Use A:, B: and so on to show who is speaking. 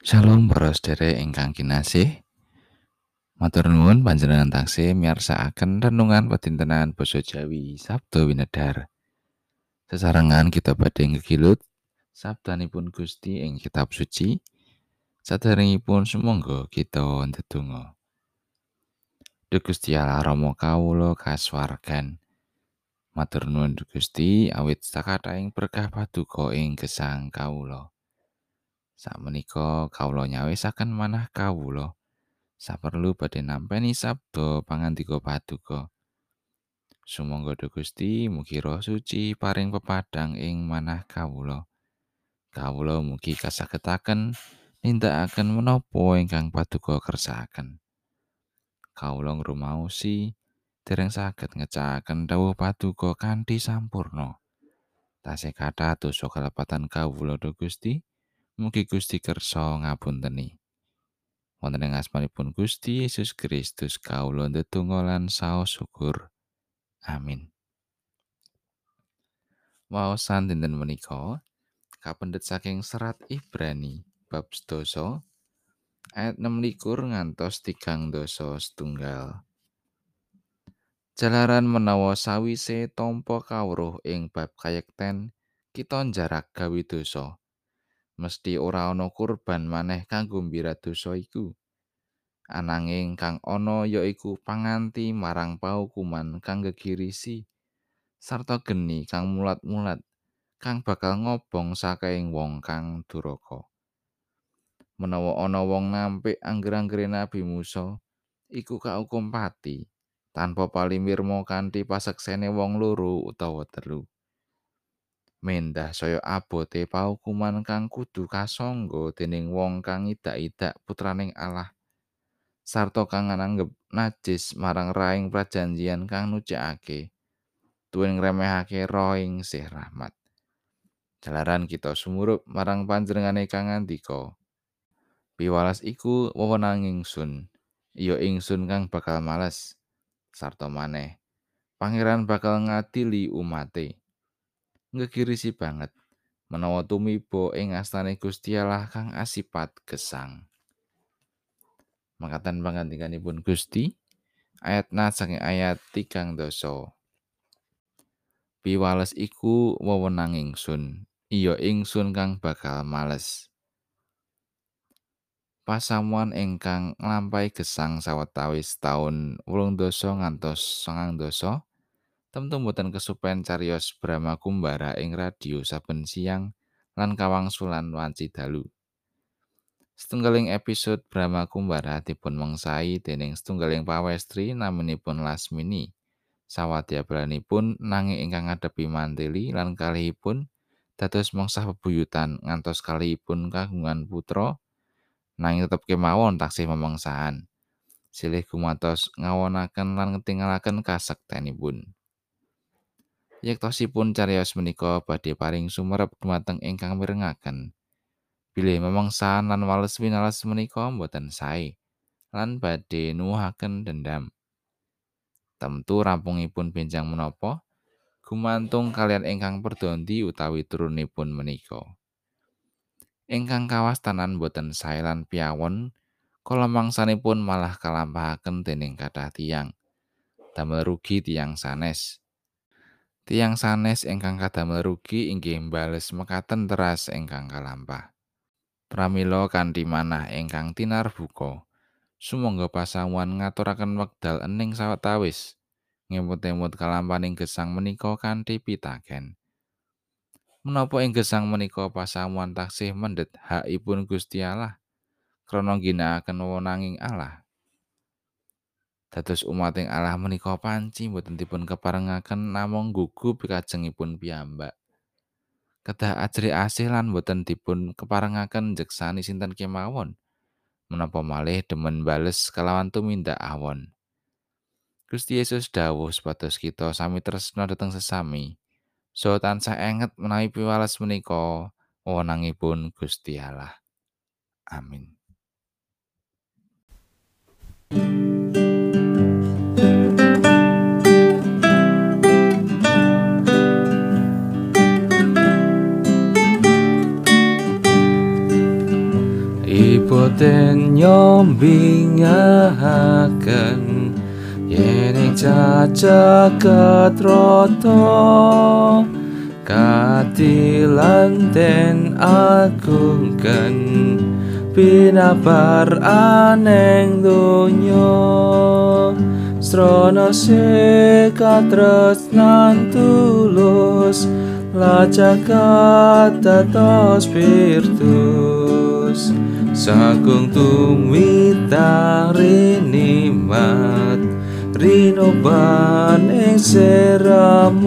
A: Shalom para sedherek ingkang kinasih. Matur nuwun panjenengan taksih miyarsakaken renungan pedintenan basa Jawi Sabda Winedhar. Sesarengan kita badhe ngegilut sabdanipun Gusti ing kitab suci. Saderengipun sumangga kita ndedonga. Duh Gusti Allah Rama kawula kasuwargan. Matur nuwun Gusti awit sakathahing berkah paduka ing gesang kawula. Sakmenika kawula nyawisaken manah kawula saperlu badhe nampi sabda pangandika paduka. Sumangga Duh Gusti mugi roh suci paring pepadang ing manah kawula. Kawula mugi kasagetaken nindakaken menapa ingkang paduka kersakaken. Kawula ngrumaosi dereng saged ngecakaken dawuh paduka kanthi sampurna. Tasih kathah dosa kalepatan kawula Duh Gusti. Mugi Gusti kersa ngapunteni. Wonten ing asmanipun Gusti Yesus Kristus kawula ndedonga lan saos syukur. Amin. Waosan dinten menika kapendet saking serat Ibrani bab sedasa ayat 16 ngantos tigang dosa setunggal. Jalaran menawa sawise tampa kawruh ing bab kayekten kita jarak gawe dosa. Mesti ora ana kurban maneh kanggo mbirat dosa iku. Ananging kang ana ya iku panganti marang paukuman kang gegirisi sarta geni kang mulat-mulat kang bakal ngobong saking wong kang duraka. Menawa ana wong nampik angger-anggere Nabi Musa iku kaukum pati tanpa palimirmo kanthi paseksene wong loro utawa telu. Mendah saya abote paukuman kang kudu kasangga dening wong kang idak-idak putraning Allah. Sarta kang nganggep najis marang raing prajanjian kang nucikake tuwin ngremehake roh ing sih rahmat. Jalaran kita sumurup marang panjenengane kang ngandika piwalas iku wewenanging sun iya ingsun kang bakal males. Sarta maneh pangeran bakal ngadili umate ngegirisi banget menawa tumiba ing astane Gusti Allah kang asipat gesang. Makatan pangandikanipun Gusti ayat na saking ayat tigang doso. Piwales iku wewenang ingsun, iya ingsun kang bakal males. Pasamuan ingkang nglampahi gesang sawetawis taun wolung doso ngantos sangang doso, temtu mboten kesupen cariyos Brahma Kumbara ing radio saben siang lan kawangsulan wanci dalu. Setunggaling episode Brahma Kumbara dipun mengsai dening setunggaling pawestri naminipun Lasmini. Sawadya belanipun nanging ingkang ngadepi mantili lan kalihipun dados mengsah bebuyutan ngantos kalihipun kagungan putra nanging tetep kemawon taksih memengsahan. Silih gumatos ngawonaken lan ngetingalaken kasektenipun. Yektosipun cariyos menika badhe paring sumerep dumateng ingkang mirengaken. Bilih memangsan lan wales winales menika boten sae lan badhe nuwuhaken dendam. Temtu rampungipun benjang menapa gumantung kalian ingkang perdondi utawi turunipun menika. Ingkang kawastanan boten sae lan piawon kala mangsanipun malah kalampahaken dening kathah tiyang. Damel rugi tiyang sanes. Tiang sanes ingkang kadamel rugi inggih mbales mekaten teras ingkang kalampah. Pramila kanthi manah ingkang tinar buka, sumangga pasamuan ngaturaken wekdal ening sawetawis ngemut-emut kalampaning gesang menika kanthi pitaken. Menapa ing gesang menika pasamuan taksih mendhet hakipun Gusti Allah krana ginakaken wewenanging Allah. Dados umating Allah menika panci boten dipun keparengaken namung gugup kajengipun piyambak. Kedah ajri asih lan boten dipun keparengaken jeksani sinten kemawon. Menapa malih demen bales kalawan tumindak awon. Gusti Yesus dawuh supados kita sami tresna dhateng sesami. So tansah enget menawi piwales menika wewenangipun Gusti Allah. Amin. Dipoten nyombingaken yen ing cacaket rata katilan den agungken pinabar aneng donya. Srana sekatresnan tulus lacakat tatos spiritus sagung tumita rinimat rinoban ing seramat